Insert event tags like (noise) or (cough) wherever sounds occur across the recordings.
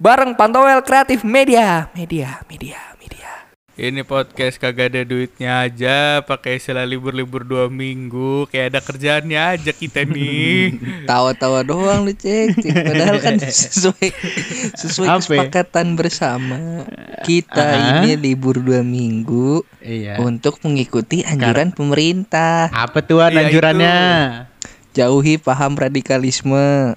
bareng Pantowel Kreatif Media, media, media, media. Ini podcast kagak ada duitnya aja, pakai istilah libur-libur dua minggu, kayak ada kerjaannya aja kita nih. (laughs) Tawa-tawa doang lu cek, cek. padahal kan (laughs) sesuai sesuai Apa ya? kesepakatan bersama kita Aha. ini libur dua minggu Iya. untuk mengikuti anjuran pemerintah, Apa tuan Iya, anjurannya? jauhi paham radikalisme.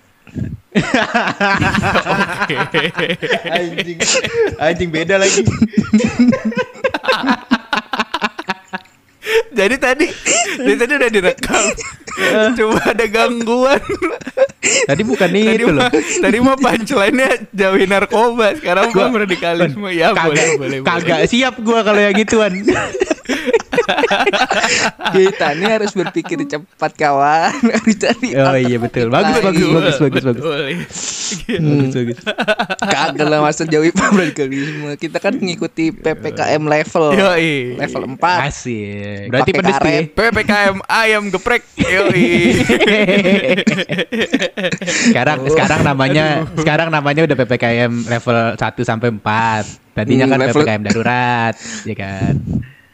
(laughs) anjing. Anjing beda lagi. (laughs) Jadi tadi, jadi tadi udah direkam. Cuma ada gangguan. Tadi bukan Tadi itu loh. tadi mah punchline-nya jauhi narkoba, sekarang Gua- gua radikalisme. Ya boleh, boleh. kagak siap gua kalau yang gituan. (laughs) (laughs) Kita ini harus berpikir cepat kawan. (laughs) Harus cari Oh iya betul. Bagus bagus bagus bagus bagus. Betul. Bagus bagus. Kagak lah masa paham radikalisme. Kita kan mengikuti PPKM level. Yoi. Level 4. Asik. Berarti pedes ya. karet. PPKM ayam geprek. Yoi. (laughs) sekarang sekarang namanya sekarang namanya udah PPKM level 1 sampai 4. Tadinya Hmm, kan level- PPKM darurat, ya kan.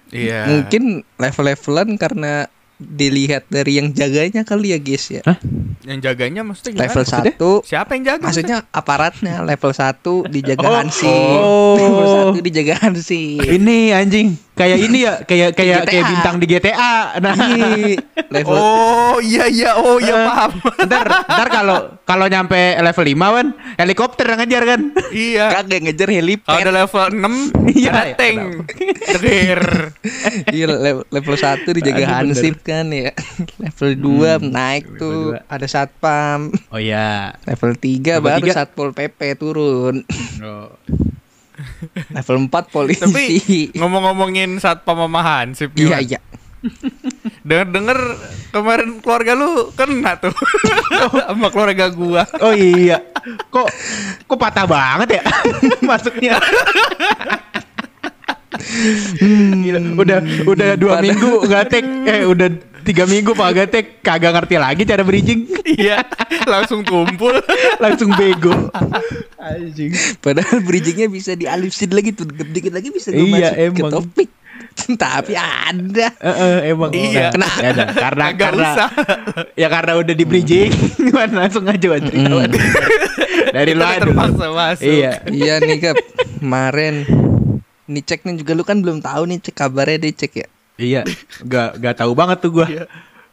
Iya. Mungkin level-levelan karena dilihat dari yang jaganya kali ya guys ya. Hah? Yang jaganya maksudnya gimana? Level Maksudnya? 1 Siapa yang jaga? maksudnya aparatnya level 1 dijaga Oh, Hansi. oh. Level 1 dijaga Hansi. Ini anjing, kayak ini ya, kayak kayak kayak bintang di GTA. Nah, Iya, level Oh iya iya oh iya Eh, paham. ntar ntar kalau kalau nyampe level 5 kan helikopter yang ngejar kan. iya. kagak ngejar Kalau helipad. ada level 6 Iya, ada (laughs) iya, tank. Degir. Iya level, level 1 dijaga Aduh, Hansip kan ya. Level 2 naik level tuh dua. ada satpam. Oh iya. Level 3 Level baru tiga. satpol PP turun. Oh. (laughs) Level 4 polisi. Tapi ngomong-ngomongin satpam sama Hansip nih, iya iya. (laughs) Dengar-dengar kemarin keluarga lu kena tuh (laughs) sama keluarga gua. Oh iya. Kok kok patah banget ya masuknya. Gila, udah udah dua minggu gatek eh udah tiga minggu pak gatek kagak ngerti lagi cara bridging Iya, langsung tumpul. langsung bego anjing Padahal bridgingnya bisa dialusin lagi tuh dikit lagi bisa gue Iya, masuk ke topik. Tapi ada. Eh, eh, emang Iya. Kena. Ya udah, karena Kagak karena usah. ya karena udah di bridging (laughs) Wan, langsung aja cerita, Wan. dari lu terpaksa masuk. iya iya nih Gap. Kemarin Nih cek nih juga lu kan belum tahu nih cek kabarnya deh cek ya. Iya gak gak tahu banget tuh gua Iya.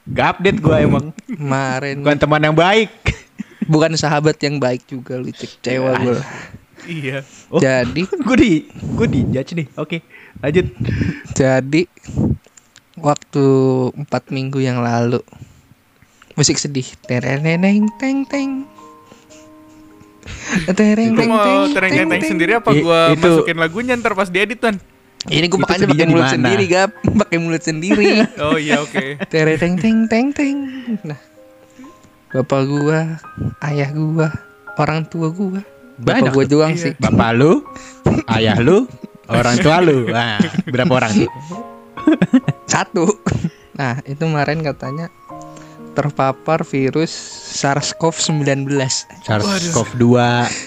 gak update gua emang Kemarin bukan teman yang baik (laughs) bukan sahabat yang baik juga lu cek cewek gue. Iya. Oh. Jadi (laughs) gue di gue di judge nih oke lanjut jadi waktu empat minggu yang lalu musik sedih tereneng teng teng tereng Lu teng mau teng tereng teng, teng teng. sendiri apa I- gua itu- masukin lagunya ntar pas diedit kan? Ini gue (laughs) pakai mulut sendiri gap. Pakai mulut sendiri. Oh iya oke. tereng teng teng teng teng. Nah. Bapak gua ayah gua orang tua gua. Bapak Banyak gua tuh. doang Iya. sih. Bapak lu ayah lu orang tua lu. Nah berapa orang? Tuh (laughs) satu. Nah itu kemarin katanya terpapar virus SARS-CoV-19 SARS-CoV-2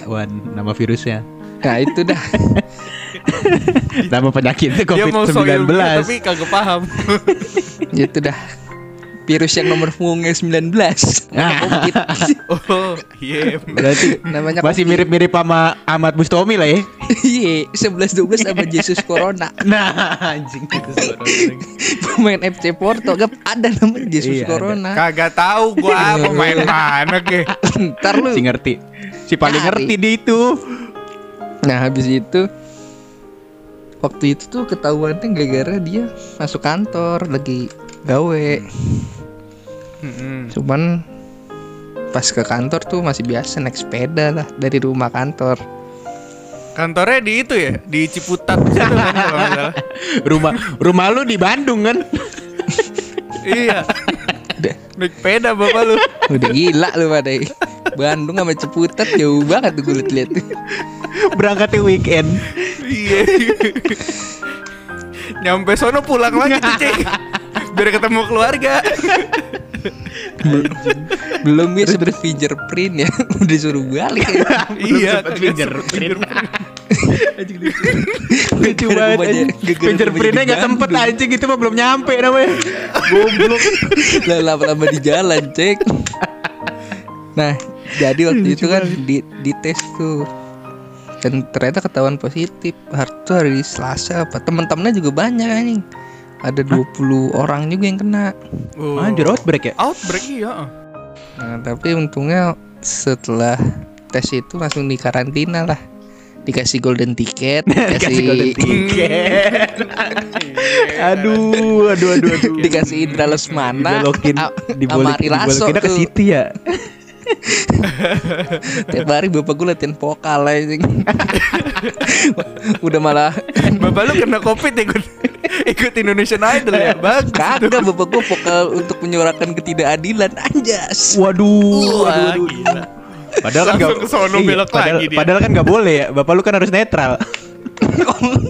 wan nama virusnya nah itu dah. (laughs) Nama penyakitnya Dia mau so COVID-19 ilmiah tapi kagak paham. itu dah. Virus yang nomor punggungnya 19 Nah. Covid. (laughs) Oh iya. berarti namanya masih mirip-mirip sama Ahmad Bustomi lah ya. Iya 11 12 sama Jesus Corona. (laughs) Nah anjing. Pemain FC Porto gap. Ada namanya Jesus Iya, ada. Corona. Kagak tahu gua pemain mana ke. ntar lu. Si ngerti. Si paling ngerti di itu nah habis itu waktu itu tuh ketahuannya gara-gara dia masuk kantor lagi gawe. Cuman pas ke kantor tuh masih biasa naik sepeda lah dari rumah kantor. Kantornya di itu ya, di Ciputat situ kan (laughs) rumah rumah lu di Bandung kan? Iya. Udah. Naik sepeda bapak lu. (laughs) udah gila lu pada Bandung sama Ciputat jauh banget tuh gue liat-liat berangkatnya weekend Iya. Nyampe sono pulang lagi tuh cek. Biar ketemu keluarga. Belum ya sebenernya fingerprint ya Udah suruh balik iya sempet kagak fingerprint. Lucu. Banget anjing. gara-gara Fingerprintnya rumahnya gak sempet anjing. Itu mah belum nyampe namanya. Goblok. Lah lama-lama di jalan cek. Nah jadi waktu itu kan di, di tes tuh. Dan ternyata ketahuan positif. Hari itu hari Selasa apa. Temen-temennya juga banyak anjing. Ada 20 orang juga yang kena. Oh. Anjir outbreak ya? outbreak iya. Nah tapi untungnya setelah tes itu langsung di karantina lah Dikasih golden ticket (laughs) Kasih golden ticket. aduh, aduh, aduh, aduh. Dikasih Indra Lesmana Lasso dibolekinnya ke situ ya. (laughs) Tiap hari bapak gue latihan vokal anjing (laughs) Udah malah bapak lu kena covid ikut ikut Indonesian Idol ya bagus Kagak bapak gue vokal untuk menyuarakan ketidakadilan Anjas Waduh, Wah, aduh, aduh. gila. Padahal kan sono iya, belok padahal, lagi dia. Padahal kan nggak boleh ya. Bapak lu kan harus netral.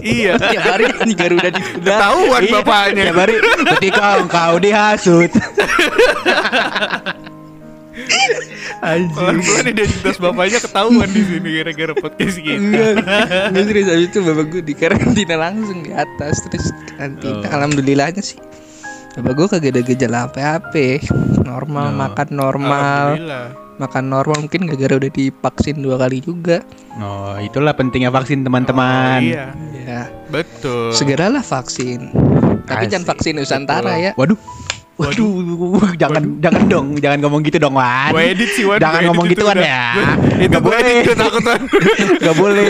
iya (laughs) Tiap hari nyanyi Garuda di ketahuan Iya, bapaknya Tiap hari ketika engkau dihasut. (laughs) pelan-pelan identitas bapaknya ketahuan di sini gara-gara podcast kita Enggak (laughs) Enggak serius Habis itu bapak gue di karantina langsung di atas Terus karantina Oh. Alhamdulillahnya sih Bapak gue kagak ada gejala apa-apa Normal, Oh. makan normal Alhamdulillah. Makan normal mungkin gara-gara udah divaksin dua kali juga. Oh, itulah pentingnya vaksin teman-teman. Oh, iya. Ya betul. Segeralah vaksin. Tapi Asik. jangan vaksin Nusantara ya. Waduh. Waduh, jangan jangan dong, jangan ngomong gitu dong, Wan. Gue edit sih Wan Jangan ngomong gitu, itu Wan, ya. Gua- Itu Nggak gue edit boleh. Wan (laughs) Gak boleh.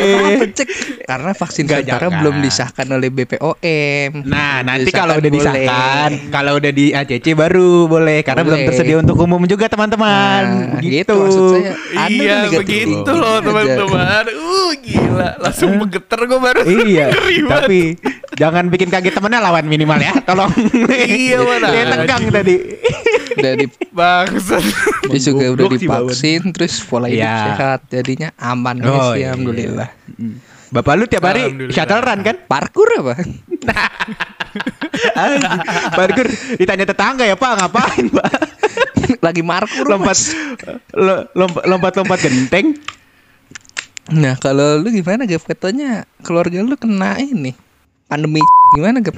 Cek? Karena vaksin Nusantara belum disahkan oleh BPOM Nah, nanti kalau udah boleh. disahkan, kalau udah di ACC baru boleh karena belum Boleh. tersedia untuk umum juga teman-teman. Nah, gitu maksud saya. Iya begitu loh teman-teman Uh gila Langsung begeter gue baru Iya, (laughs) tapi jangan bikin kaget temennya lawan minimal ya, tolong. Iya, mana Dia tegang anjing. tadi. (laughs) Udah di, Bangsat dia juga udah divaksin Terus pola hidup Iya. sehat Jadinya aman Oh, guys ya iya. Alhamdulillah Mm. Bapak lu tiap hari shuttle run kan? Parkur apa? (laughs) Parkur ditanya tetangga ya Pak ngapain Pak? (laughs) Lagi markur lompat lompat lompat lompat genteng. Nah kalau lu gimana Gap Katanya keluarga lu kena ini Pandemi Gimana Gap?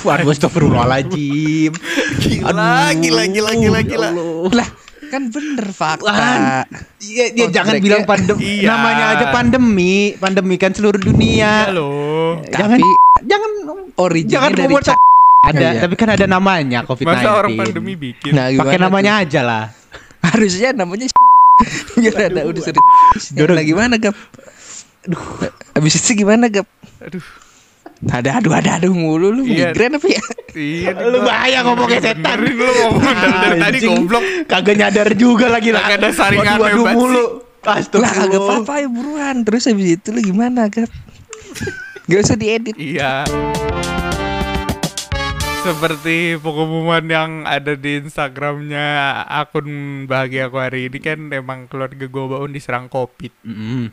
Waduh astagfirullahaladzim. Gila gila gila gila gila lah kan bener fakta. Iya, dia Oh, jangan bilang pandemi. Iya. Namanya aja pandemi. Pandemi kan seluruh dunia. Halo Jangan Tapi jangan originnya jangan dari Ca- ada, Iya. tapi kan ada namanya COVID-19. Masa orang pandemi bikin Nah Pakai tuh? namanya aja lah. Harusnya namanya Biar ada udah sering Dorong. Nah gimana Gap? Aduh Abis itu gimana Gap? Aduh Ada aduh ada aduh mulu lu Iya. migrain apa ya? Iya Lu bahaya ngomongnya setan. Benerin lu ngomong dari, dari tadi Anjing. goblok Kagak nyadar juga lagi lah. Kagak ada saringan Waduh, waduh hebat mulu. Lah kagak apa-apa ya buruan Terus habis itu lu gimana Gap? Gak usah diedit Iya Seperti pengumuman yang ada di Instagramnya akun bahagia aku hari ini kan emang keluarga gue Baun diserang covid. Mm-mm.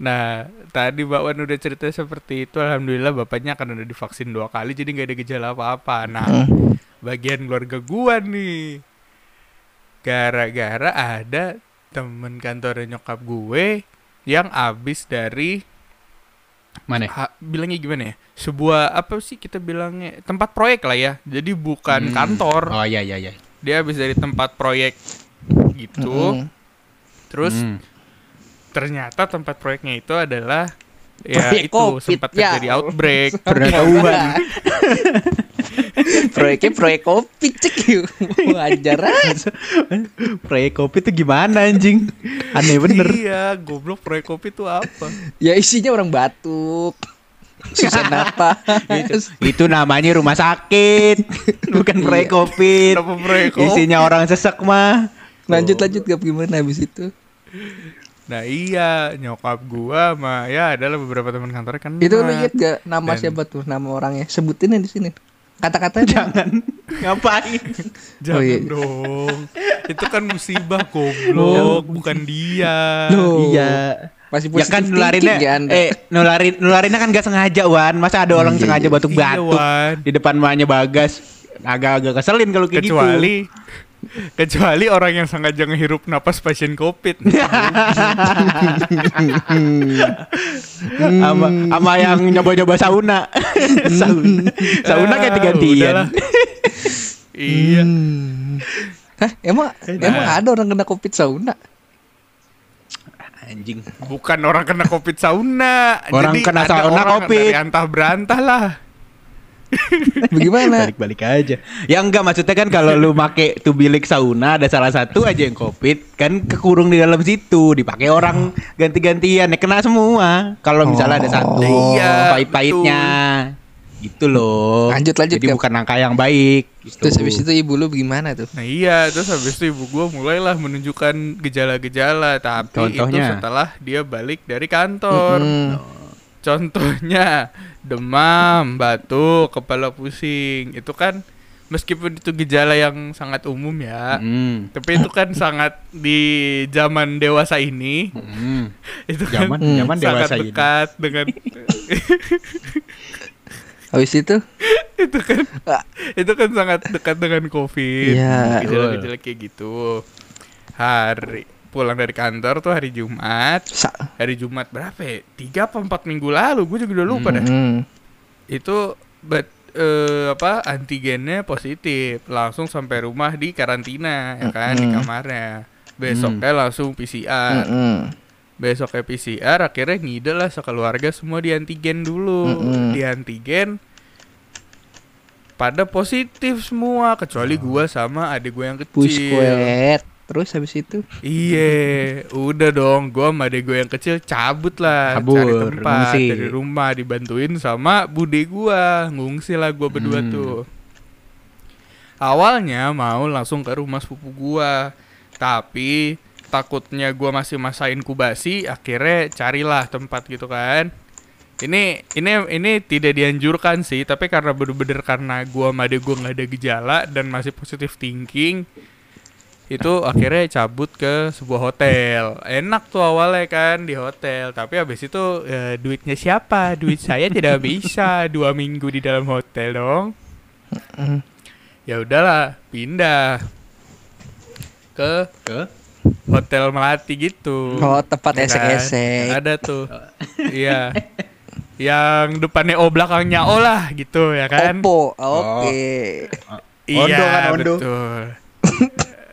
Nah tadi Mbak Wan udah cerita seperti itu, alhamdulillah bapaknya kan udah divaksin dua kali jadi nggak ada gejala apa-apa. Nah Hmm. bagian keluarga gua nih gara-gara ada temen kantornya nyokap gue yang abis dari Mana? ha- bilangnya gimana ya sebuah apa sih kita bilangnya tempat proyek lah ya jadi bukan Hmm. kantor Oh iya iya iya. dia habis dari tempat proyek gitu Mm. terus Hmm. Ternyata tempat proyeknya itu adalah ya Proyek itu COVID, sempat ya. terjadi outbreak (laughs) Pengetahuan. (laughs) Proyeknya proyek kopi cek (laughs) yuk Wajar aja Proyek kopi tuh gimana anjing? Aneh bener. iya goblok proyek kopi itu apa Ya isinya orang batuk Susah napas itu, itu namanya rumah sakit, bukan proyek covid. Kenapa proyek covid? Isinya orang sesek mah. Lanjut lanjut gap gimana habis itu nah iya nyokap gua sama ya adalah beberapa teman kantornya kan Itu lu inget gak nama Dan- siapa tuh Nama orangnya Sebutin di sini Kata-kata Jangan ngapain? (laughs) jangan Oh, iya. dong itu kan musibah goblok bukan dia Loh. Iya. Masih Ya kan nularinnya ya Anda? eh nularin nularinnya kan gak sengaja Wan. Masa ada orang Iya, sengaja iya. batuk-batuk Iya, di depan mamanya Bagas. Agak-agak keselin kalau kayak gitu. kecuali Kecuali orang yang sengaja ngehirup napas pasien covid. (laughs) sama sama yang nyoba-nyoba sauna. (laughs) sauna. Sauna kayak Ah, gantian. udahlah. (laughs) iya. Hmm. Hah, emang emang ada orang kena covid sauna? Anjing. Bukan orang kena covid sauna. Orang Jadi kena sauna orang Covid. Dari antah berantah lah. (laughs) Bagaimana? Balik-balik aja. Ya enggak maksudnya kan kalau lu make tuh bilik sauna ada salah satu aja yang covid kan kekurung di dalam situ dipakai orang ganti-gantian ya kena semua. Kalau misalnya ada satu Iya, pahit-pahitnya. Gitu loh. Lanjut, lanjut, Jadi Kap. bukan angka yang baik. Gitu. Terus habis itu ibu lu gimana tuh? Nah iya, terus habis itu ibu gua mulailah menunjukkan gejala-gejala, tapi itu Contohnya? setelah dia balik dari kantor. Mm-mm. Contohnya demam, batuk, kepala pusing. Itu kan meskipun itu gejala yang sangat umum ya, Hmm. tapi itu kan sangat di zaman dewasa ini Hmm. (laughs) itu kan Zaman Hmm. zaman sangat dewasa ini. dekat dengan (laughs) Habis itu (laughs) itu kan itu kan sangat dekat dengan covid Iya. gejala-gejala kayak gitu hari pulang dari kantor tuh hari Jumat. Sa hari Jumat berapa ya? tiga apa empat minggu lalu? Gue juga udah lupa dah Mm. itu bet eh, apa antigennya positif. Langsung sampai rumah di karantina ya kan di kamarnya. Besoknya langsung PCR Mm-mm. besoknya PCR akhirnya ngide lah sekeluarga semua di antigen dulu. Mm-mm. di antigen pada positif semua kecuali gua sama adik gue yang kecil. Pusquet. Terus habis itu Iya, udah dong. Gua sama adek gue yang kecil cabut lah, Kabur, cari tempat ngungsi. dari rumah dibantuin sama bude gua. Ngungsi lah gua berdua Hmm. tuh. Awalnya mau langsung ke rumah sepupu gua, tapi takutnya gua masih masa inkubasi, akhirnya carilah tempat gitu kan. Ini ini ini tidak dianjurkan sih, tapi karena bener-bener karena gua sama adek gua nggak ada gejala dan masih positif thinking, itu akhirnya cabut ke sebuah hotel enak tuh awalnya kan di hotel tapi habis itu eh, duitnya siapa duit saya tidak bisa dua minggu di dalam hotel dong ya udahlah pindah ke Ke? hotel melati gitu oh tempat Ya kan? esek-esek. ada tuh iya yang depannya O belakangnya O lah gitu ya kan Oppo. Oke. iya Ondo kan, Ondo. betul (laughs)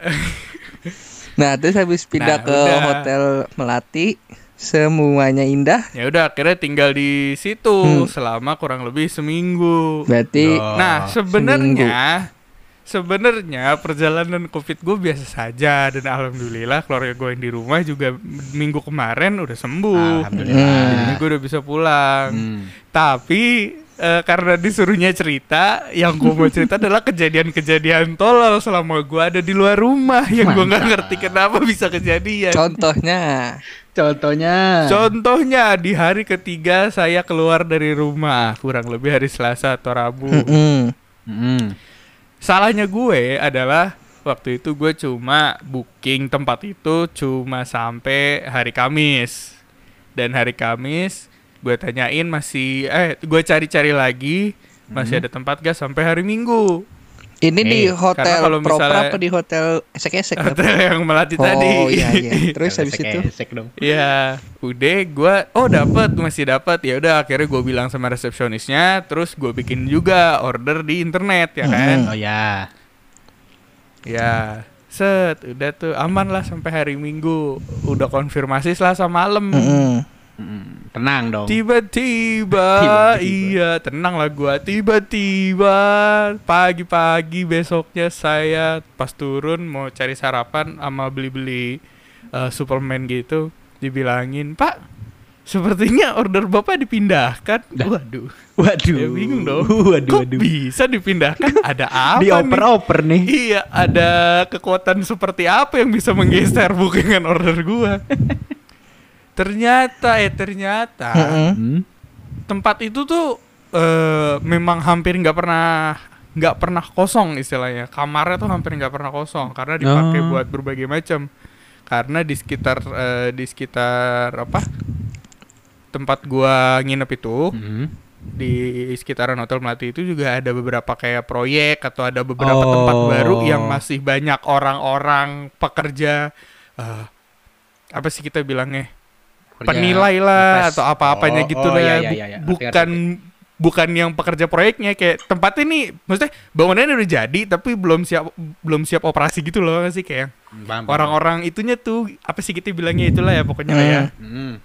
(laughs) Nah, terus habis pindah Nah, ke udah. hotel Melati, semuanya indah. ya udah akhirnya tinggal di situ Hmm. selama kurang lebih seminggu Berarti Oh. Nah, sebenarnya sebenarnya perjalanan Covid gue biasa saja dan alhamdulillah keluarga gue yang di rumah juga minggu kemarin udah sembuh. Alhamdulillah. Hmm. Jadinya gue udah bisa pulang. Hmm. Tapi eh, karena disuruhnya cerita, yang gue mau cerita (laughs) adalah kejadian-kejadian tolol selama gue ada di luar rumah (laughs) yang gue nggak ngerti kenapa bisa kejadian. contohnya Contohnya. Contohnya di hari ketiga saya keluar dari rumah kurang lebih hari Selasa atau Rabu. Mm-mm. Hmm. Salahnya gue adalah waktu itu gue cuma booking tempat itu cuma sampai hari Kamis. Dan hari Kamis gue tanyain masih eh gue cari-cari lagi masih ada tempat gak sampai hari Minggu. Ini di Eh, hotel kalau proper misalnya- apa di hotel esek-esek? Hotel yang melati tadi. Oh iya iya. Terus habis itu Esek dong. Iya, udah gue oh dapat masih dapat ya udah akhirnya gue bilang sama resepsionisnya terus gue bikin juga order di internet ya kan. Oh ya. Ya, set, udah tuh aman lah sampai hari Minggu. Udah konfirmasi Selasa malam. Mm-mm. Hmm, Tenang dong. Tiba-tiba, (laughs) iya tenang lah gua. Tiba-tiba pagi-pagi besoknya saya pas turun mau cari sarapan sama beli-beli eh, Superman gitu, dibilangin Pak, sepertinya order bapak dipindahkan. Dah. Waduh, Waduh. ya bingung dong. (laughs) Waduh, Kok waduh. bisa dipindahkan? (laughs) Ada apa nih? Dioper-oper nih. Iya, ada kekuatan seperti apa yang bisa menggeser bookingan order gua? Ternyata eh ternyata Mm-mm. Hmm. tempat itu tuh eh memang hampir nggak pernah nggak pernah kosong istilahnya. Kamarnya tuh hampir nggak pernah kosong karena dipakai Oh. buat berbagai macam. Karena di sekitar eh, di sekitar apa? tempat gua nginep itu Hmm. di sekitaran Hotel Melati itu juga ada beberapa kayak proyek atau ada beberapa Oh. tempat baru yang masih banyak orang-orang pekerja eh, apa sih kita bilangnya Kerja penilai lah atau apa-apanya Oh, gitu oh, lah iya, ya. iya, iya, iya. Ngerti, bukan bukan yang pekerja proyeknya kayak tempat ini maksudnya bangunannya udah jadi tapi belum siap belum siap operasi gitu loh sih kayak Hmm, orang-orang itunya tuh apa sih kita bilangnya itulah ya pokoknya lah ya. Hmm.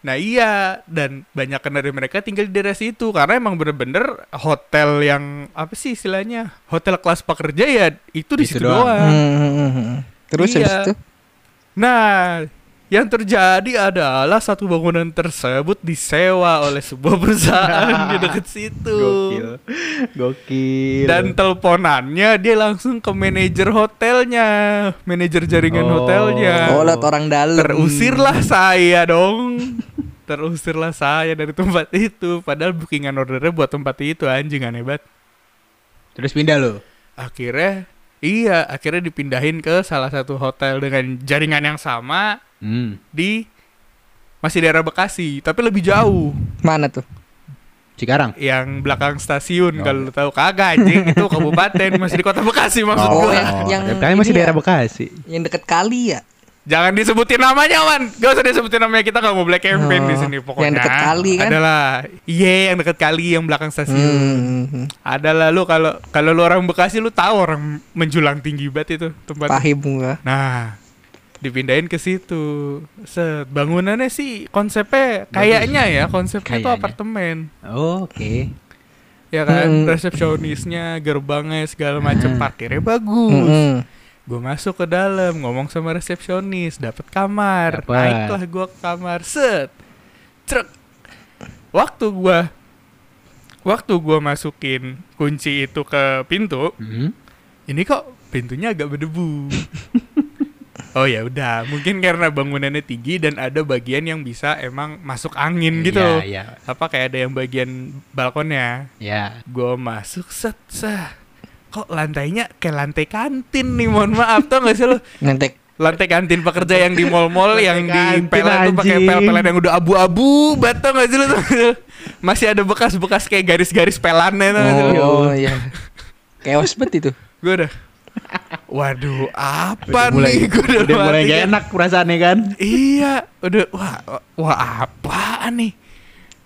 Nah iya dan banyak dari mereka tinggal di daerah situ karena emang bener-bener hotel yang apa sih istilahnya hotel kelas pekerja ya itu di Itu situ doang. doang. Hmm, hmm, hmm, hmm. Terus Iya. habis itu Nah yang terjadi adalah satu bangunan tersebut disewa oleh sebuah perusahaan di dekat situ. Gokil. Gokil. Dan teleponannya dia langsung ke manajer hotelnya, manajer jaringan Oh. hotelnya. oh orang dalam. Terusirlah saya dong. (laughs) Terusirlah saya dari tempat itu. Padahal bookingan ordernya buat tempat itu anjing aneh banget. Terus pindah lo. Akhirnya iya, akhirnya dipindahin ke salah satu hotel dengan jaringan yang sama Hmm. di masih daerah Bekasi, tapi lebih jauh. Mana tuh? Cikarang. Yang belakang stasiun Oh. kalau lu tahu kagak anjing itu kabupaten masih di kota Bekasi maksud Oh, gua. yang- yang ya, masih daerah ya? Bekasi. Yang deket kali ya? Jangan disebutin namanya, Wan. Gak usah disebutin namanya. Kita gak mau black campaign Oh, di sini pokoknya. yang deket kali kan? Adalah, iya yang deket kali yang belakang stasiun. Hmm, hmm. Adalah lu kalau kalau lu orang Bekasi lu tahu orang menjulang tinggi banget itu tempat. Pahim gua. Nah, dipindahin ke situ. Set, bangunannya sih konsepnya kayaknya ya, konsepnya itu apartemen. Oh, Oke. Ya kan, Hmm. resepsionisnya, gerbangnya segala macam Hmm. parkirnya bagus. Hmm, hmm. Gue masuk ke dalam, ngomong sama resepsionis, dapat kamar. Dapet. Naiklah gue ke kamar, set. Truk. Waktu gua waktu gua masukin kunci itu ke pintu, Hmm. ini kok pintunya agak berdebu. (laughs) oh ya udah, mungkin karena bangunannya tinggi dan ada bagian yang bisa emang masuk angin gitu. Iya, iya. Apa kayak ada yang bagian balkonnya. Ya. Gue masuk set, sah. Kok lantainya kayak lantai kantin nih, mohon maaf tau gak sih lo? Nentek. Lantai kantin pekerja yang di mall-mall Lantai yang di pelet tuh pakai pel-pelan yang udah abu-abu, tau gak sih lo? (laughs) Masih ada bekas-bekas kayak garis-garis pelannya sih lo? Oh iya. Chaos banget itu. Gue udah, waduh apa Udah mulai, nih? Gue udah, udah mulai gak kan. enak perasaannya kan? Iya, udah wah wah apaan nih?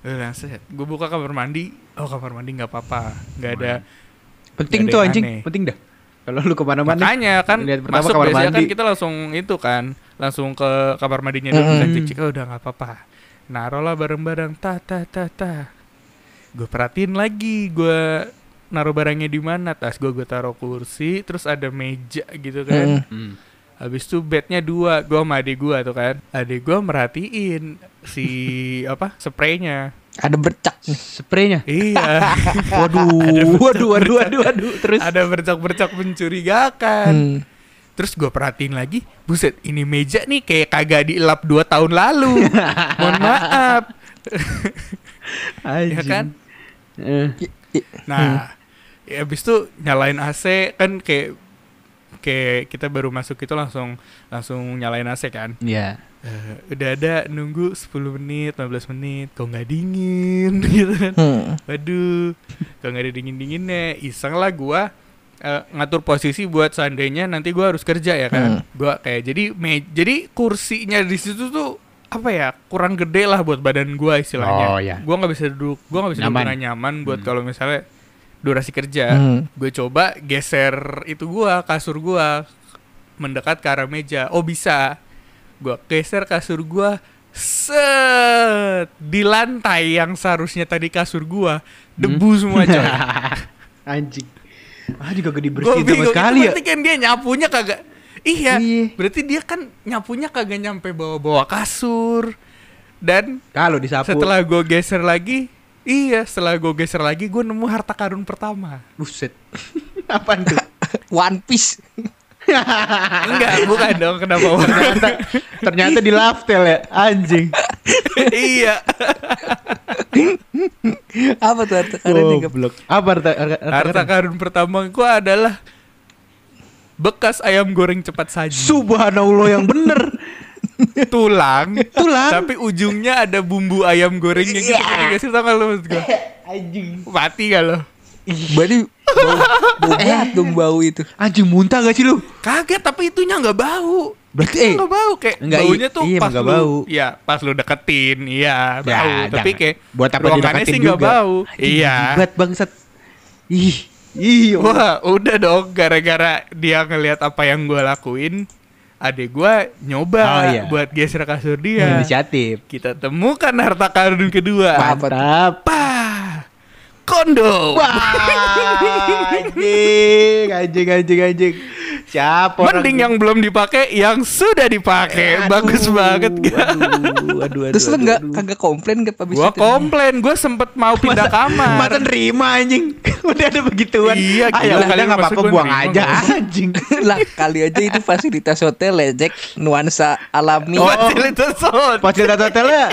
Udah set, gue buka kamar mandi. Oh kamar mandi nggak apa-apa, nggak ada. Penting tuh anjing, aneh. penting dah. Kalau lu ke mana-mana. Makanya kan lihat pertama masuk kamar biasanya kan mandi. kita langsung itu kan, langsung ke kamar mandinya dulu Mm. kan cek oh, udah nggak apa-apa. Naruh lah bareng-bareng, ta ta ta ta. Gue perhatiin lagi, gue naruh barangnya di mana tas gue gue taruh kursi terus ada meja gitu kan Hmm. Hmm. Habis itu bednya dua, gua sama adik gua tuh kan. Adik gua merhatiin si apa spraynya. Ada bercak nih. Spraynya. Iya, (laughs) Waduh, waduh, waduh, waduh, waduh. Terus ada bercak-bercak mencurigakan. Hmm. Terus gua perhatiin lagi, buset ini meja nih kayak kagak dielap dua tahun lalu. (laughs) Mohon maaf, ya kan? Eh, Nah, ya habis itu nyalain AC kan kayak kayak kita baru masuk itu langsung langsung nyalain AC kan. Iya. Eh, udah ada nunggu 10 menit, 15 menit, kok nggak dingin (laughs) gitu kan. Hmm. Waduh, kok nggak ada dingin-dinginnya. Iseng lah gua eh, ngatur posisi buat seandainya nanti gua harus kerja ya kan. Gua kayak jadi me jadi kursinya di situ tuh apa ya kurang gede lah buat badan gua istilahnya. Oh, ya. Gua nggak bisa duduk, gua nggak bisa duduk Nyaman. dengan nyaman buat Hmm. kalau misalnya durasi kerja. Hmm. Gue coba geser itu gua kasur gua mendekat ke arah meja. Oh bisa. Gua geser kasur gua set di lantai yang seharusnya tadi kasur gua debu semua coy. (laughs) Anjing. Ah juga gak Gue dibersihin sama sekali ya. berarti kan dia nyapunya kagak. Iya, Iya. berarti dia kan nyapunya kagak nyampe bawa-bawa kasur. Dan Kalau disapu. setelah gue geser lagi, iya setelah gue geser lagi gue nemu harta karun pertama. buset. (laughs) Apaan tuh? One Piece. (laughs) Enggak, bukan dong kenapa ternyata ternyata di laftel ya, anjing. (laughs) iya. Apa tuh harta karunnya? Gap? Goblok. Apa harta harta, Harta karun pertama gua adalah bekas ayam goreng cepat saji. Subhanallah yang bener. (laughs) tulang, Tulang. tapi ujungnya ada bumbu ayam gorengnya gitu. Iya. Ngerti gak sih tau gak lu maksud gua? (laughs) Anjing. Mati gak lo? Berarti bau, bau (laughs) banget dong bau itu. Anjing muntah gak sih lu? Kaget tapi itunya nggak bau. Berarti, eh, nggak bau kayak enggak, baunya tuh iya, pas nggak lu, bau. Iya, pas lu deketin, iya Ya, bau. Tapi jangan. kayak buat apa ruangannya sih nggak juga? bau. Iya. Jibat bangsat. Ih. Ih. Wah, udah dong gara-gara dia ngelihat apa yang gua lakuin, adek gua nyoba Oh, iya. buat geser kasur dia. Inisiatif. Kita temukan harta karun kedua. Mantap. Pah. Kondom. Wah, anjing, anjing, anjing, anjing. Siapa orang Mending yang belum dipakai, yang sudah dipakai. Aduh, Bagus banget gak? Aduh, aduh, aduh. Terus lu aduh, nggak aduh. kagak komplain gak abis Gua itu? komplain, gua sempet mau pindah kamar. Masa nerima anjing (laughs) Udah ada begituan Iya, ah, gila ya udah kali, nggak masa apa-apa buang nerima, aja anjing (laughs) lah kali aja itu fasilitas hotel ya Jack nuansa alami. Oh. Fasilitas hotel. Fasilitas hotelnya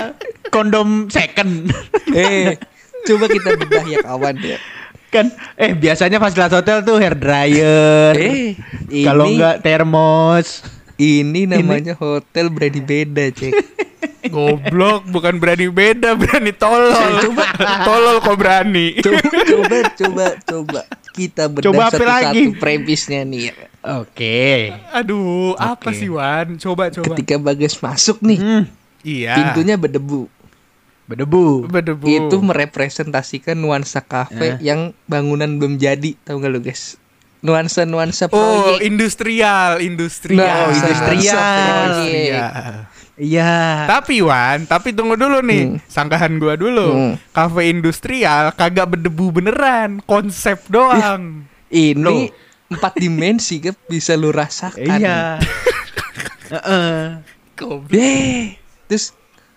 kondom second eh coba kita bedah ya kawan ya. Kan eh biasanya fasilitas hotel tuh hair dryer Eh kalau ini- enggak termos Ini namanya hotel berani beda cek. (laughs) Goblok, bukan berani beda, berani tolol. (laughs) Coba. tolol kok berani. (laughs) Coba coba coba coba kita bedah Coba apa lagi? satu-satu premisnya nih. oke Aduh, apa Oke. sih Wan? Coba coba. Ketika Bagas masuk nih, hmm, Iya. pintunya berdebu. Berdebu berdebu. Itu merepresentasikan nuansa kafe Eh. yang bangunan belum jadi, tahu gak lu guys? Nuansa-nuansa Oh, proyek. industrial, industrial. Nah, industrial. Industrial. iya Tapi Wan, tapi tunggu dulu nih, sanggahan gua dulu. Hmm. Kafe industrial kagak berdebu beneran, konsep doang. Ini Loh. empat dimensi kan bisa lu rasakan. iya (laughs) Heeh. Goblok.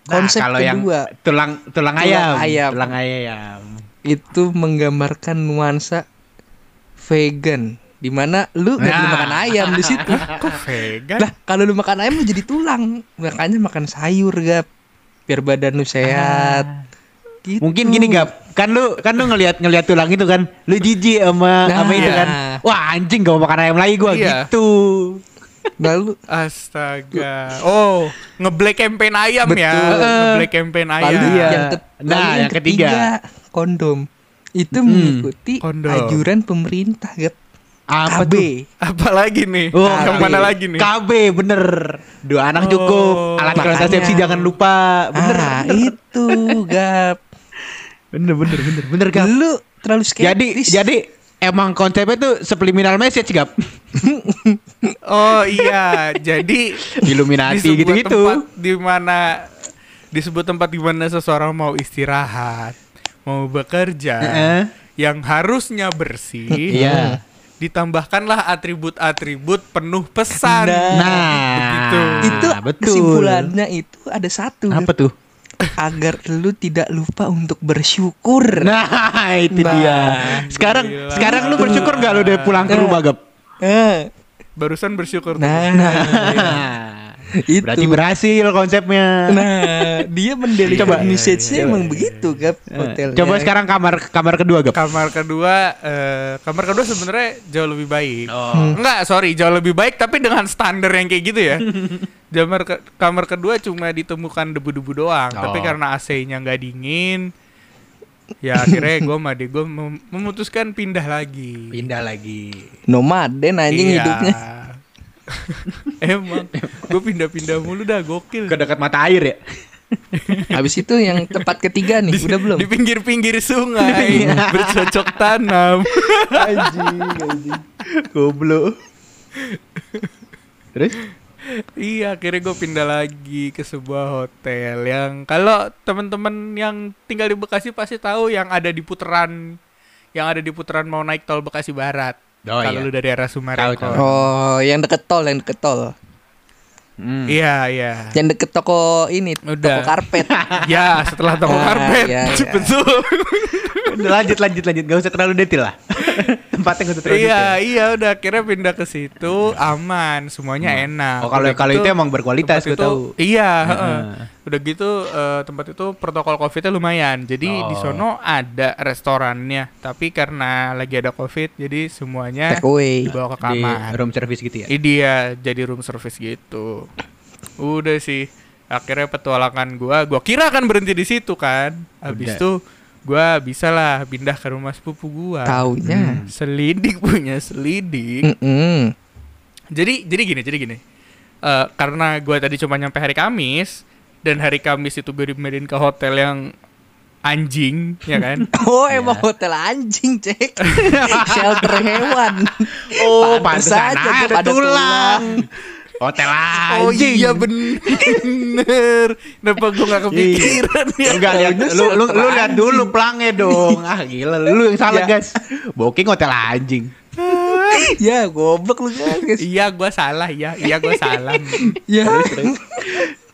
Nah, konsep kalau yang kedua tulang tulang Tulang ayam, ayam. tulang ayam itu menggambarkan nuansa vegan di mana lu nggak boleh Nah. makan ayam di situ. (laughs) Kok vegan? Lah kalau lu makan ayam lu jadi tulang. Makanya makan sayur gap biar badan lu sehat. Gitu. Mungkin gini gap, kan lu kan lu ngelihat ngelihat tulang itu kan, lu jijik sama Nah. sama itu kan. Wah anjing gak mau makan ayam lagi gua Iya. gitu. Lalu Astaga. Oh, ngeblack campaign ayam ya. Betul. Ngeblack campaign ayam. lalu Iya. yang, ke- Nah, lalu yang ketiga. kondom. Itu Hmm. mengikuti Kondom. anjuran pemerintah gap. Apa KB. tuh? Apalagi nih? Oh, yang KB. mana lagi nih? KB bener. Dua anak Oh. cukup. Alat kontrasepsi jangan lupa. Bener. ah, bener. itu gap. Bener bener bener bener gap. Lu terlalu skeptis. Jadi jadi emang konsepnya tuh subliminal message gap. (laughs) Oh iya, jadi Illuminati gitu-gitu. di mana di sebuah tempat di mana seseorang mau istirahat, mau bekerja, Heeh. yang harusnya bersih, Iya. ditambahkanlah atribut-atribut penuh pesan. Nah, Begitu. itu betul. kesimpulannya itu ada satu Apa tuh? Agar lu tidak lupa untuk bersyukur. Nah, (laughs) itu Nah, dia. Sekarang gila. sekarang lu bersyukur gak lu udah pulang ke rumah, Gap? Eh, Barusan bersyukur. tuh. nah, itu. Berarti berhasil konsepnya. Nah, dia mendeliver Coba. message-nya Coba. emang begitu, Gap, Eh, hotelnya. Coba sekarang kamar kamar kedua, Gap. Kamar kedua, eh, kamar kedua sebenarnya jauh lebih baik. Oh. Enggak, sorry, jauh lebih baik tapi dengan standar yang kayak gitu ya. (laughs) kamar ke- kamar kedua cuma ditemukan debu-debu doang, tapi Oh. karena AC-nya nggak dingin, ya akhirnya (laughs) gue sama gue memutuskan pindah lagi. Pindah lagi. Nomaden anjing Iya. hidupnya. (laughs) Emang, gue pindah-pindah mulu dah gokil. Ke dekat mata air ya. (laughs) Habis itu yang tempat ketiga nih, udah belum? Di pinggir-pinggir sungai, (laughs) bercocok tanam. anjing, anjing. Goblok. Terus? Iya, akhirnya gue pindah lagi ke sebuah hotel yang kalau teman-teman yang tinggal di Bekasi pasti tahu yang ada di putaran yang ada di putaran mau naik tol Bekasi Barat. Oh, kalau iya. lu dari arah Sumarekon. Oh, yang deket tol, yang deket tol. Hmm. Iya, iya. Yang deket toko ini, Udah. toko karpet. (laughs) ya, setelah toko Ah, karpet. iya, (laughs) iya. Betul. Udah lanjut lanjut lanjut, gak usah terlalu detail lah. Tempatnya usah terlalu iya, detail. iya udah akhirnya pindah ke situ aman, semuanya enak. Oh, kalau kalau gitu, itu emang berkualitas gue tahu. Iya, heeh. Heeh. Udah gitu eh, tempat itu protokol Covidnya lumayan. Jadi di Oh. sono ada restorannya, tapi karena lagi ada Covid, jadi semuanya Take away. dibawa ke Di kamar. room service gitu ya. Dia jadi room service gitu. Udah sih. Akhirnya petualangan gua, gua kira kan berhenti di situ kan. Habis itu gua bisa lah pindah ke rumah sepupu gua. Taunya. Selidik (laughs) punya selidik. Mm-mm. Jadi jadi gini, jadi gini. Eh, karena gua tadi cuma nyampe hari Kamis dan hari Kamis itu gue dipindahin ke hotel yang anjing, ya kan? (laughs) Oh emang hotel anjing cek (laughs) Shelter hewan Oh, Pantes pantesan aja ada ada tulang. Hotel Oh anjing. iya bener. Kenapa gue gak kepikiran ya? Enggak lihat lu lu, lu lihat dulu plangnya dong. Ah gila lu yang salah Ya. guys. Booking hotel anjing. (laughs) Ya goblok lu guys Iya gue salah ya, iya gue salah. Ya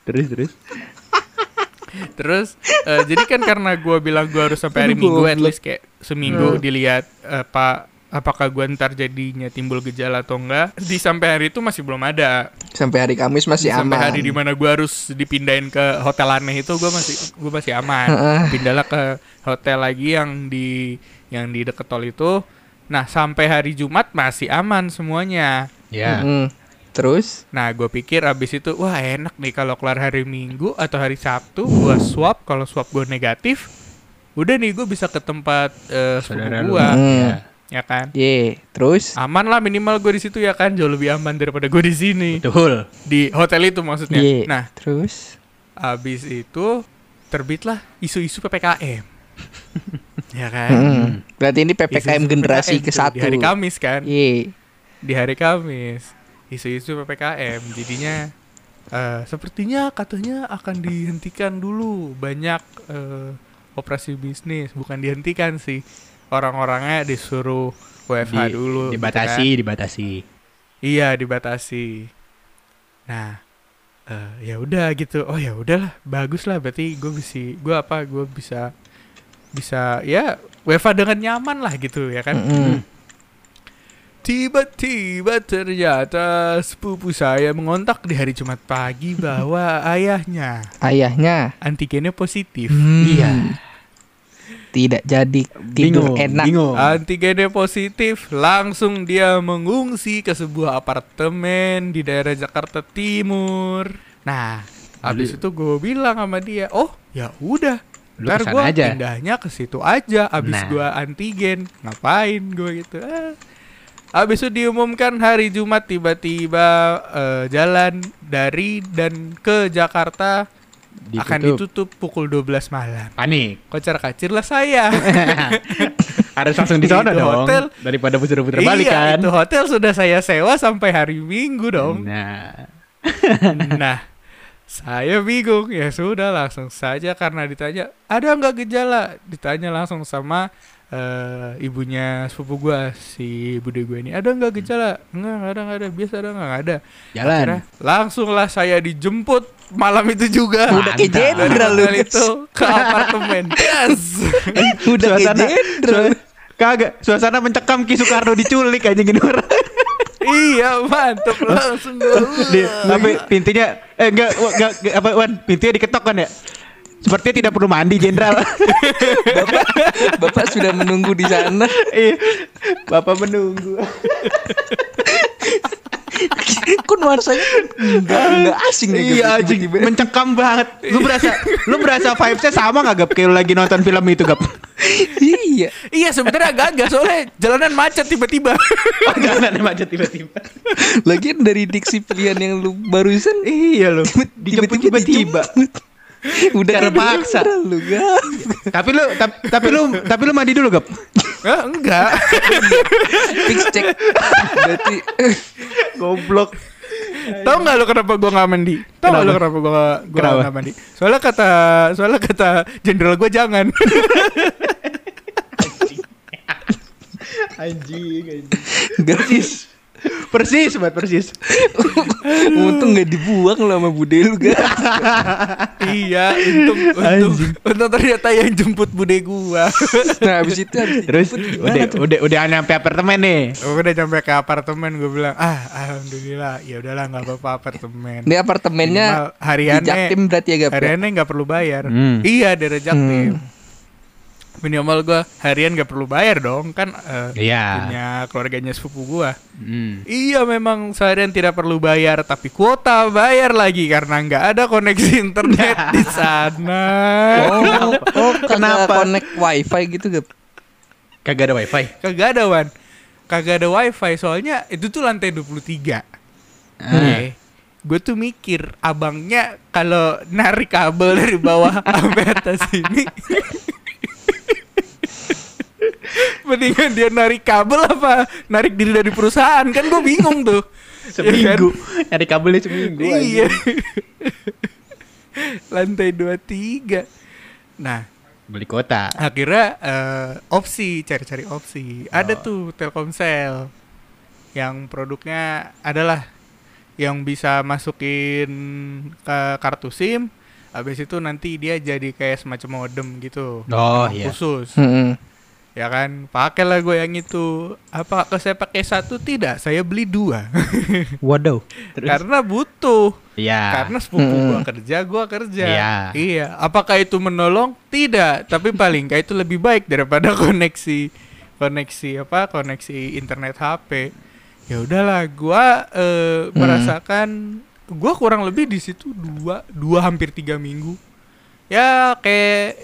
Terus terus. Terus eh, jadi kan karena gue bilang gue harus sampai hari Minggu at least kayak seminggu dilihat apa apakah gue ntar jadinya timbul gejala atau enggak. Di sampai hari itu masih belum ada. Sampai hari Kamis masih sampai aman hari di mana gue harus dipindahin ke hotel aneh itu gue masih gue masih aman pindahlah ke hotel lagi yang di yang di deket tol itu nah sampai hari Jumat masih aman semuanya Ya. Mm-mm. Terus nah gue pikir abis itu wah enak nih kalau kelar hari Minggu atau hari Sabtu gue swab kalau swab gue negatif udah nih gue bisa ke tempat eh, Saudara sepupu gue Hmm. ya kan Ye Terus aman lah minimal gue di situ ya kan jauh lebih aman daripada gue di sini Betul. di hotel itu maksudnya Ye nah Terus Abis itu terbitlah isu-isu PPKM. (laughs) ya kan? Mm. Berarti ini PPKM Isu-isu generasi PPKM ke satu Di hari Kamis kan? Ye Di hari Kamis. Isu-isu PPKM. Jadinya eh, sepertinya katanya akan dihentikan dulu banyak eh, operasi bisnis, bukan dihentikan sih. Orang-orangnya disuruh WFH Di- dulu. gitu Dibatasi, kan. dibatasi. Iya dibatasi. Nah, eh, ya udah gitu. Oh ya udahlah, bagus lah. Berarti gue bisa, gue apa? Gue bisa, bisa ya WFA dengan nyaman lah gitu ya kan. Mm-mm. Tiba-tiba ternyata sepupu saya mengontak di hari Jumat pagi bahwa (laughs) ayahnya Ayahnya antigennya positif. Hmm. Iya. Tidak jadi tidur Bingung, enak bingung. Antigennya positif, langsung dia mengungsi ke sebuah apartemen di daerah Jakarta Timur. Nah, habis itu gue bilang sama dia, oh ya udah, Lu ntar gue aja." pindahnya ke situ aja. Abis Nah. gua antigen, ngapain gue gitu? Ah. Habis itu diumumkan hari Jumat tiba-tiba eh, jalan dari dan ke Jakarta akan ditutup pukul 12 malam. Panik. Kocar kacir lah saya. (laughs) Harus langsung di sana dong. hotel. Daripada putar-putar balik iya, kan. itu hotel sudah saya sewa sampai hari Minggu dong. Nah. (laughs) nah, saya bingung. Ya sudah, langsung saja karena ditanya, ada nggak gejala? Ditanya langsung sama eh, ibunya sepupu gua si bude gue ini. Ada nggak gejala? Enggak, nggak ada, nggak ada. Biasa ada, nggak ada. Jalan. Akhirnya langsunglah saya dijemput malam itu juga. Udah. Dari jenderal lu itu ke apartemen. Yes. (laughs) Udah suasana, jenderal kagak suasana mencekam Ki Soekarno diculik aja gini orang. (laughs) iya, mantap langsung tapi pintunya eh enggak, enggak, enggak, apa Wan, pintunya diketok kan ya? Sepertinya tidak perlu mandi jenderal. (laughs) Bapak Bapak sudah menunggu di sana Iya. Bapak menunggu. (laughs) Kok nuansanya Enggak Enggak asing nih iya anjing tiba-tiba. mencekam banget. Lu berasa lu berasa vibes-nya sama gak Gap kayak lu lagi nonton film itu Gap? Iya Iya sebenarnya agak-agak soalnya jalanan macet tiba-tiba. (laughs) Oh, jalan macet tiba-tiba. Lagian dari diksi pilihan yang lu barusan iya lu. Dijemput tiba-tiba. (laughs) Udah Cara kayak paksa. jenderal lu Gap tapi lu tap- tapi lu tapi lu mandi dulu Gap. Ah, enggak. (laughs) Fix cek Berarti (laughs) Goblok. Tahu nggak lo kenapa gua nggak mandi? Tahu nggak lo Kenapa? kenapa gua nggak gua Kenapa? nggak mandi? Soalnya kata soalnya kata jenderal gua jangan. Anjing, anjing. Persis Persis, banget persis. (laughs) Untung gak dibuang lah sama bude lu Gap (laughs) iya, untung untung, untung ternyata yang jemput bude gua. (laughs) Nah abis itu habis Terus udah tuh? udah udah nyampe apartemen nih. Gua udah sampai ke apartemen gua bilang, "Ah, alhamdulillah, ya udahlah nggak apa-apa apartemen." Ini apartemennya di hariannya Jaktim berarti ya Gap ya? hariannya nggak perlu bayar. Hmm. Iya, dari Jaktim. Hmm. Minimal gue harian gak perlu bayar dong kan eh, Iya. punya keluarganya sepupu gue Hmm. Iya memang seharian tidak perlu bayar tapi kuota bayar lagi karena nggak ada koneksi internet (laughs) di sana. Oh, oh Kenapa? kenapa connect wifi gitu gak? Kagak ada wifi. Kagak ada Wan. Kagak ada wifi soalnya itu tuh lantai 23. Ah. Gue tuh mikir abangnya kalau narik kabel dari bawah (laughs) sampai atas ini Mendingan dia narik kabel apa narik diri dari perusahaan kan gue bingung tuh. (laughs) Ya kan? Seminggu. Nyari kabelnya seminggu. Iya. (laughs) Lantai 23. Nah, Beli kuota. akhirnya eh, opsi cari-cari opsi ada tuh Telkomsel yang produknya adalah yang bisa masukin ke kartu SIM habis itu nanti dia jadi kayak semacam modem gitu Oh, iya. khusus Hmm. Ya kan pakailah gue yang itu apa kalau saya pakai satu tidak saya beli dua (laughs) Waduh. karena butuh Iya. karena sepupu Hmm. gua kerja, gua kerja. Iya. Iya. Apakah itu menolong? Tidak. Tapi paling nggak itu lebih baik daripada (laughs) koneksi koneksi apa? Koneksi internet HP. Ya udahlah, gua eh, merasakan gua kurang lebih di situ dua dua hampir tiga minggu. Ya kayak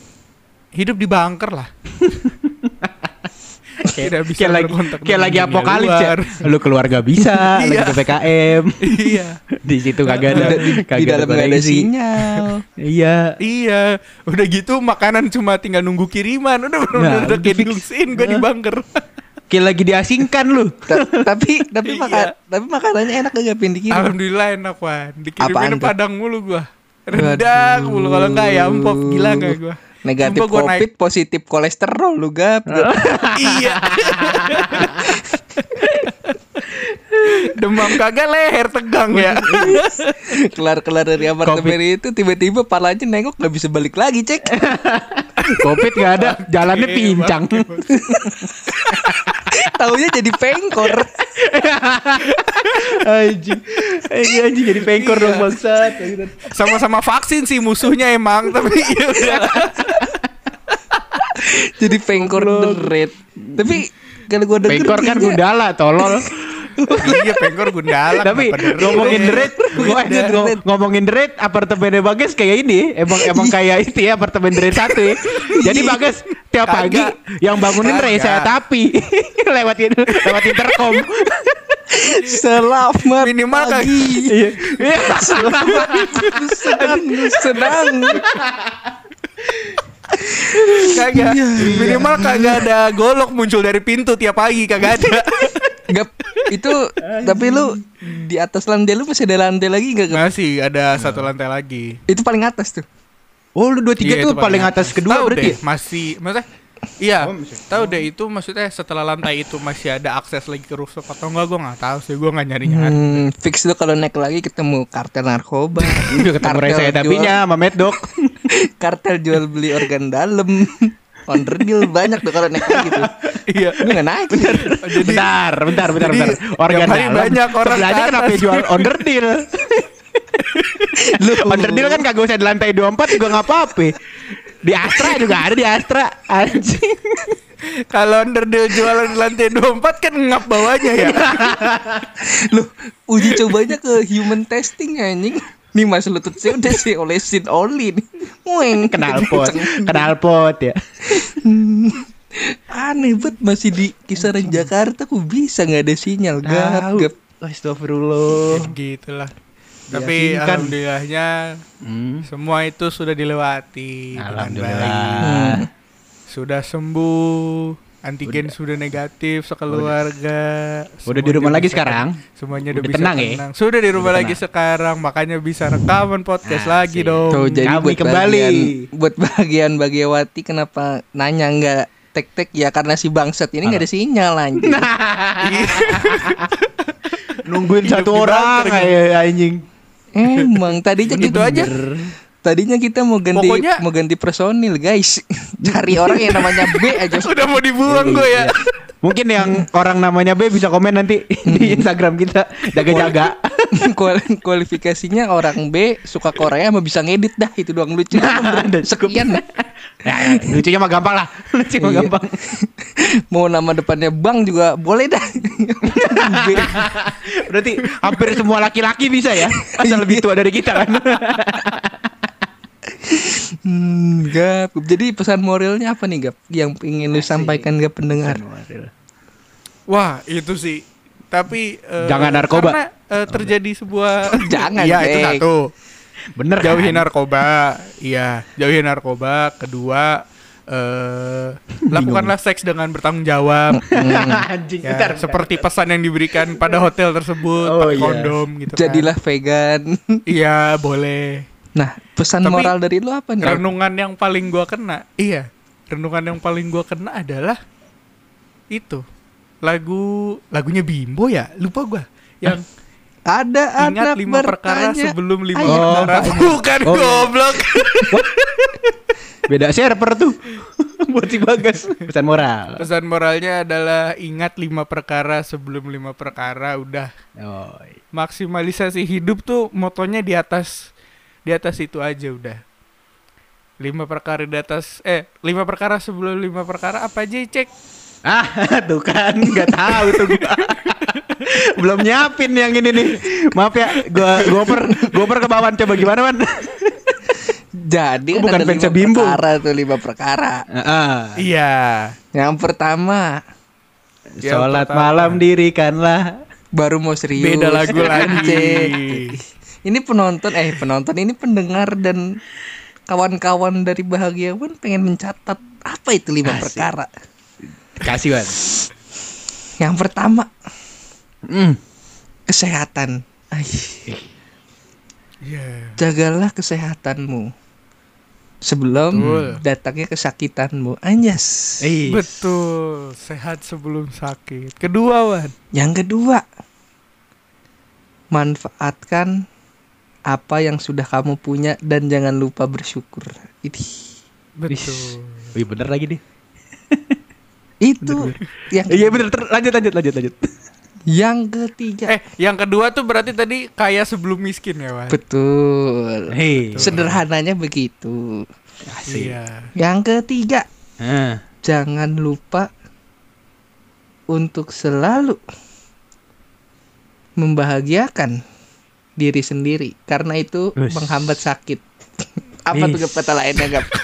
hidup di bunker lah. (laughs) Tidak bisa kayak lagi kayak dengan lagi apokalips ya. Lu keluar gak bisa, (laughs) lagi Iya. PPKM. (laughs) iya. Di situ kagak ada di kagak dalam ada sinyal. (laughs) Iya. Iya, udah gitu makanan cuma tinggal nunggu kiriman. Udah Nah, udah udah kayak gue di bunker. Kayak lagi diasingkan lu. Ta- tapi tapi Iya. makan tapi makanannya enak gak pin dikirim. Alhamdulillah enak Wan. Apaan Dikirimin tuh? padang mulu gua. Rendang mulu kalau enggak ya pop gila enggak gua. Negatif Sumpah gua naik- covid, positif kolesterol lu gap. (laughs) iya. (laughs) Demam kagak leher tegang ya. (laughs) Kelar-kelar dari apartemen itu tiba-tiba palanya nengok nggak bisa balik lagi cek. (laughs) Covid gak ada, jalannya pincang. (laughs) Taunya jadi pengkor. Anjing. Anjing jadi pengkor dong bangsat. Sama-sama vaksin sih musuhnya emang, tapi ya udah. jadi pengkor deret. Tapi kalau gua denger Pengkor kan gundala tolol. (laughs) iya pengkor gundala. Tapi ngomongin gua Udah. ngom- ngomongin deret apartemennya Bagas kayak ini, emang emang kayak itu ya apartemen deret satu ya. Jadi Bagas tiap pagi yang bangunin Kagak. Reza tapi (laughs) lewatin lewat intercom. Selamat Minimal pagi. Iya. Iya. Senang, senang. Kagak. Minimal kagak ada golok muncul dari pintu tiap pagi kagak ada. Gap, itu tapi lu di atas lantai lu masih ada lantai lagi gak? Gap? Masih ada satu lantai lagi. Itu paling atas tuh. Oh, lu dua tiga Iya, tuh paling atas kedua Tahu berarti. deh, ya? masih maksudnya Iya, Oh, tahu deh itu maksudnya setelah lantai itu masih ada akses lagi ke rooftop atau enggak gue nggak tahu sih gue nggak nyari nyari. Hmm, fix lu kalau naik lagi ketemu kartel narkoba. Udah (laughs) ketemu Kartel tapinya sama jual- (laughs) kartel jual beli organ dalam. Onderdil banyak tuh kalau (laughs) naik lagi tuh. Iya. Lu gak naik. Oh, jadi bentar, bentar, bentar, bentar. Organ dalam. banyak orang Sebelahnya ke kenapa jual onderdil? (laughs) Lu onderdil kan kagak usah di lantai 24 juga nggak apa-apa. Di Astra juga ada di Astra. Anjing. kalau underdeal jualan di lantai 24 kan ngap bawahnya ya. (laughs) lu uji cobanya ke human testing anjing. Nih mas lutut saya udah sih olesin oli nih. Weng. Kenalpot, kenalpot ya. (laughs) Aneh banget masih di kisaran Jakarta kok bisa nggak ada sinyal gap Tahu. gap. Astagfirullah. (laughs) Gitulah. Tapi Yakinkan. alhamdulillahnya Hmm. semua itu sudah dilewati dengan Alhamdulillah. baik. Hmm. Sudah sembuh, antigen sudah negatif sekeluarga. Udah di Semuanya rumah lagi sekarang? Semuanya Udah udah, bisa tenang ya? tenang. Sudah di rumah Udah lagi tenang. sekarang, makanya bisa rekaman podcast Asik. lagi dong. Tuh jadi Kami buat kembali. bagian buat bagian Bagiawati kenapa nanya nggak tek-tek ya karena si bangsat ini nggak ada sinyal anjing. (laughs) Nungguin Hidup satu di orang kayak anjing. Emang tadinya Begitu kita aja. Tadinya kita mau ganti Pokoknya- mau ganti personil guys. (laughs) Cari orang yang namanya B aja. Udah mau dibuang gue ya. (laughs) Mungkin yang orang namanya B bisa komen nanti (laughs) di Instagram kita. Jaga-jaga. Kual- kualifikasinya orang B suka Korea sama bisa ngedit dah itu doang lucu. Nah. Sekian. Ya, lucunya mah gampang lah. Lucu mah Iya. gampang. Mau nama depannya Bang juga boleh dah. Berarti hampir semua laki-laki bisa ya. Asal lebih tua dari kita kan. Hmm, Gap. Jadi pesan moralnya apa nih Gap? Yang ingin lu sampaikan ke pendengar? Wah, itu sih. Tapi eh, Jangan narkoba. Karena eh, terjadi sebuah (laughs) Jangan, Iya, itu satu. Bener Jauhin kan? narkoba. Iya, jauhin narkoba. Kedua eh lakukanlah seks dengan bertanggung jawab. (laughs) Anjing, Ya, bentar, bentar. seperti pesan yang diberikan pada hotel tersebut, Oh, pakai iya. kondom gitu kan. Jadilah vegan. Iya, boleh. Nah, pesan Tapi moral dari lu apa nih? Renungan yang paling gua kena, iya. Renungan yang paling gua kena adalah itu. Lagu lagunya Bimbo ya? Lupa gua. Yang Ada ingat anak lima perkara bertanya. sebelum lima Ayo. perkara. (laughs) Bukan Oh, goblok. Beda server tuh. (laughs) Buat si Bagas. Pesan moral. Pesan moralnya adalah ingat lima perkara sebelum lima perkara udah Oh, maksimalisasi hidup tuh motonya di atas di atas itu aja udah lima perkara di atas eh lima perkara sebelum lima perkara apa aja cek Ah, (laughs) tuh kan nggak tahu tuh gua. (laughs) Belum nyiapin yang ini nih. Maaf ya, gua goper goper ke bawah coba gimana, Man? Jadi Oh, kan bukan lima Bimbo. perkara tuh lima perkara. Heeh. iya Yang pertama Yang Sholat pertama. malam dirikanlah. baru mau serius. beda lagu (laughs) lagi. Ini penonton eh penonton ini pendengar dan kawan-kawan dari bahagiawan pengen mencatat apa itu lima Asik. perkara. Kasih, Wan. Yang pertama Hmm. kesehatan. Ai, Iya. jagalah kesehatanmu sebelum Betul. datangnya kesakitanmu. Anjas. Eh, betul sehat sebelum sakit kedua wan Yang kedua, manfaatkan apa yang sudah kamu punya dan jangan lupa bersyukur. Itu betul Wih, bener lagi nih. (laughs) itu yang Iya bener, ter- lanjut lanjut lanjut lanjut. yang ketiga. eh yang kedua tuh berarti tadi kaya sebelum miskin ya wan Betul. Hei. Sederhananya begitu. Asik. iya Yang ketiga, Hah. jangan lupa untuk selalu membahagiakan diri sendiri karena itu Us. menghambat sakit. (laughs) Apa tuh Is. Gap, kata lainnya gap? (laughs)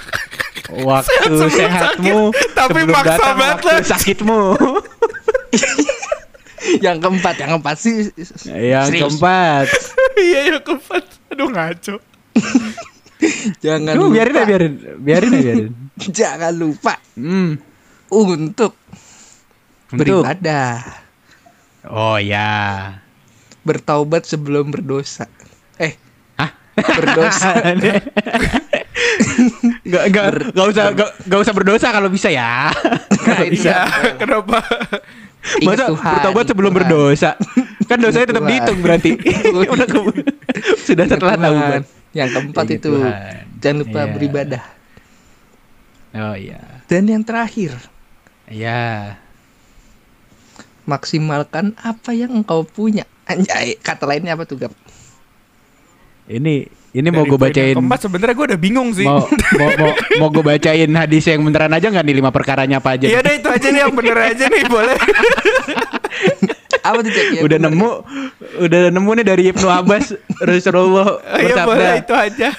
Waktu sebelum sehatmu sakit, tapi maksa datang banget waktu sakitmu. (laughs) yang keempat, yang keempat sih Yang serius. keempat. iya yang keempat aduh ngaco Jangan Duh, lupa, biarin aja biarin. Biarin aja biarin. jangan lupa Hmm. untuk, Untuk. beribadah, Oh ya. Bertaubat sebelum berdosa. Eh, Hah? berdosa. Gak, gak, gak usah gak, gak usah berdosa kalau bisa ya. Nah, ini iya ya. kenapa Ingat Masa Tuhan, bertobat sebelum Tuhan. berdosa? Kan dosanya tetap dihitung berarti. (laughs) Udah ke- sudah setelah taubat. Yang keempat Ingat itu Tuhan. jangan lupa Iya. beribadah. Oh iya. Dan yang terakhir, Iya. maksimalkan apa yang engkau punya. Anjay, kata lainnya apa tuh, Gap? Ini ini mau gue bacain keempat sebenarnya gue udah bingung sih mau (laughs) mau mau, mau gue bacain hadis yang beneran aja nggak nih lima perkaranya apa aja? Iya deh itu aja nih yang bener aja nih boleh. (laughs) Apa tuh, Cek? Yang udah bener? nemu udah nemu nih dari Ibnu Abbas Rasulullah Oh, (laughs) Iya boleh bersabda itu aja.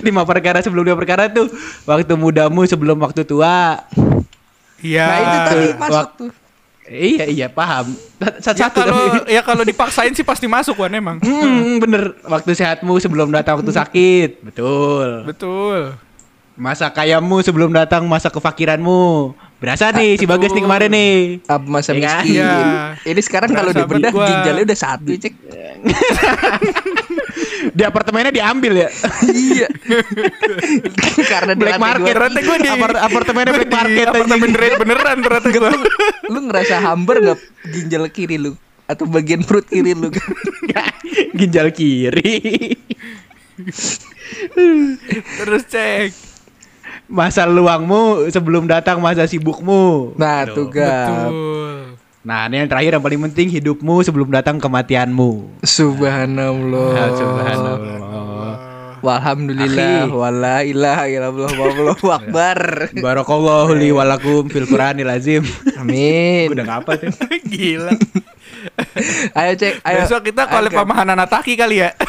lima perkara sebelum lima perkara tuh waktu mudamu sebelum waktu tua Iya. Nah, itu tadi masuk tuh. Iya iya paham. Ya satu-satu kalau tapi ya kalau dipaksain sih pasti masuk Wan emang. Hmm, bener. Waktu sehatmu sebelum datang waktu sakit. Betul. Betul. masa kayamu sebelum datang masa kefakiranmu berasa nih si bagas nih kemarin nih Apa masa Iya kan? miskin? Iya. Ini sekarang kalau dibedah gua. ginjalnya udah satu, Cek. di apartemennya diambil ya iya. (laughs) Karena di black market Ternyata gue di Apart- apartemennya gua black market apartemen red beneran ternyata gue. lu ngerasa hambar nggak ginjal kiri lu atau bagian perut kiri lu? (laughs) ginjal kiri Terus cek. Masa luangmu sebelum datang masa sibukmu Nah, tuh. Betul. nah ini yang terakhir yang paling penting hidupmu sebelum datang kematianmu Subhanallah. Ah, subhanallah Walhamdulillah Akhi. wala ilaha illallah wallahu (laughs) akbar. Barakallahu li walakum fil Qur'anil azim. Amin. Udah ngapa tuh? (laughs) Gila. Ayo cek, ayo. Besok kita kalau Kak. pemahaman Nataki kali ya. (laughs)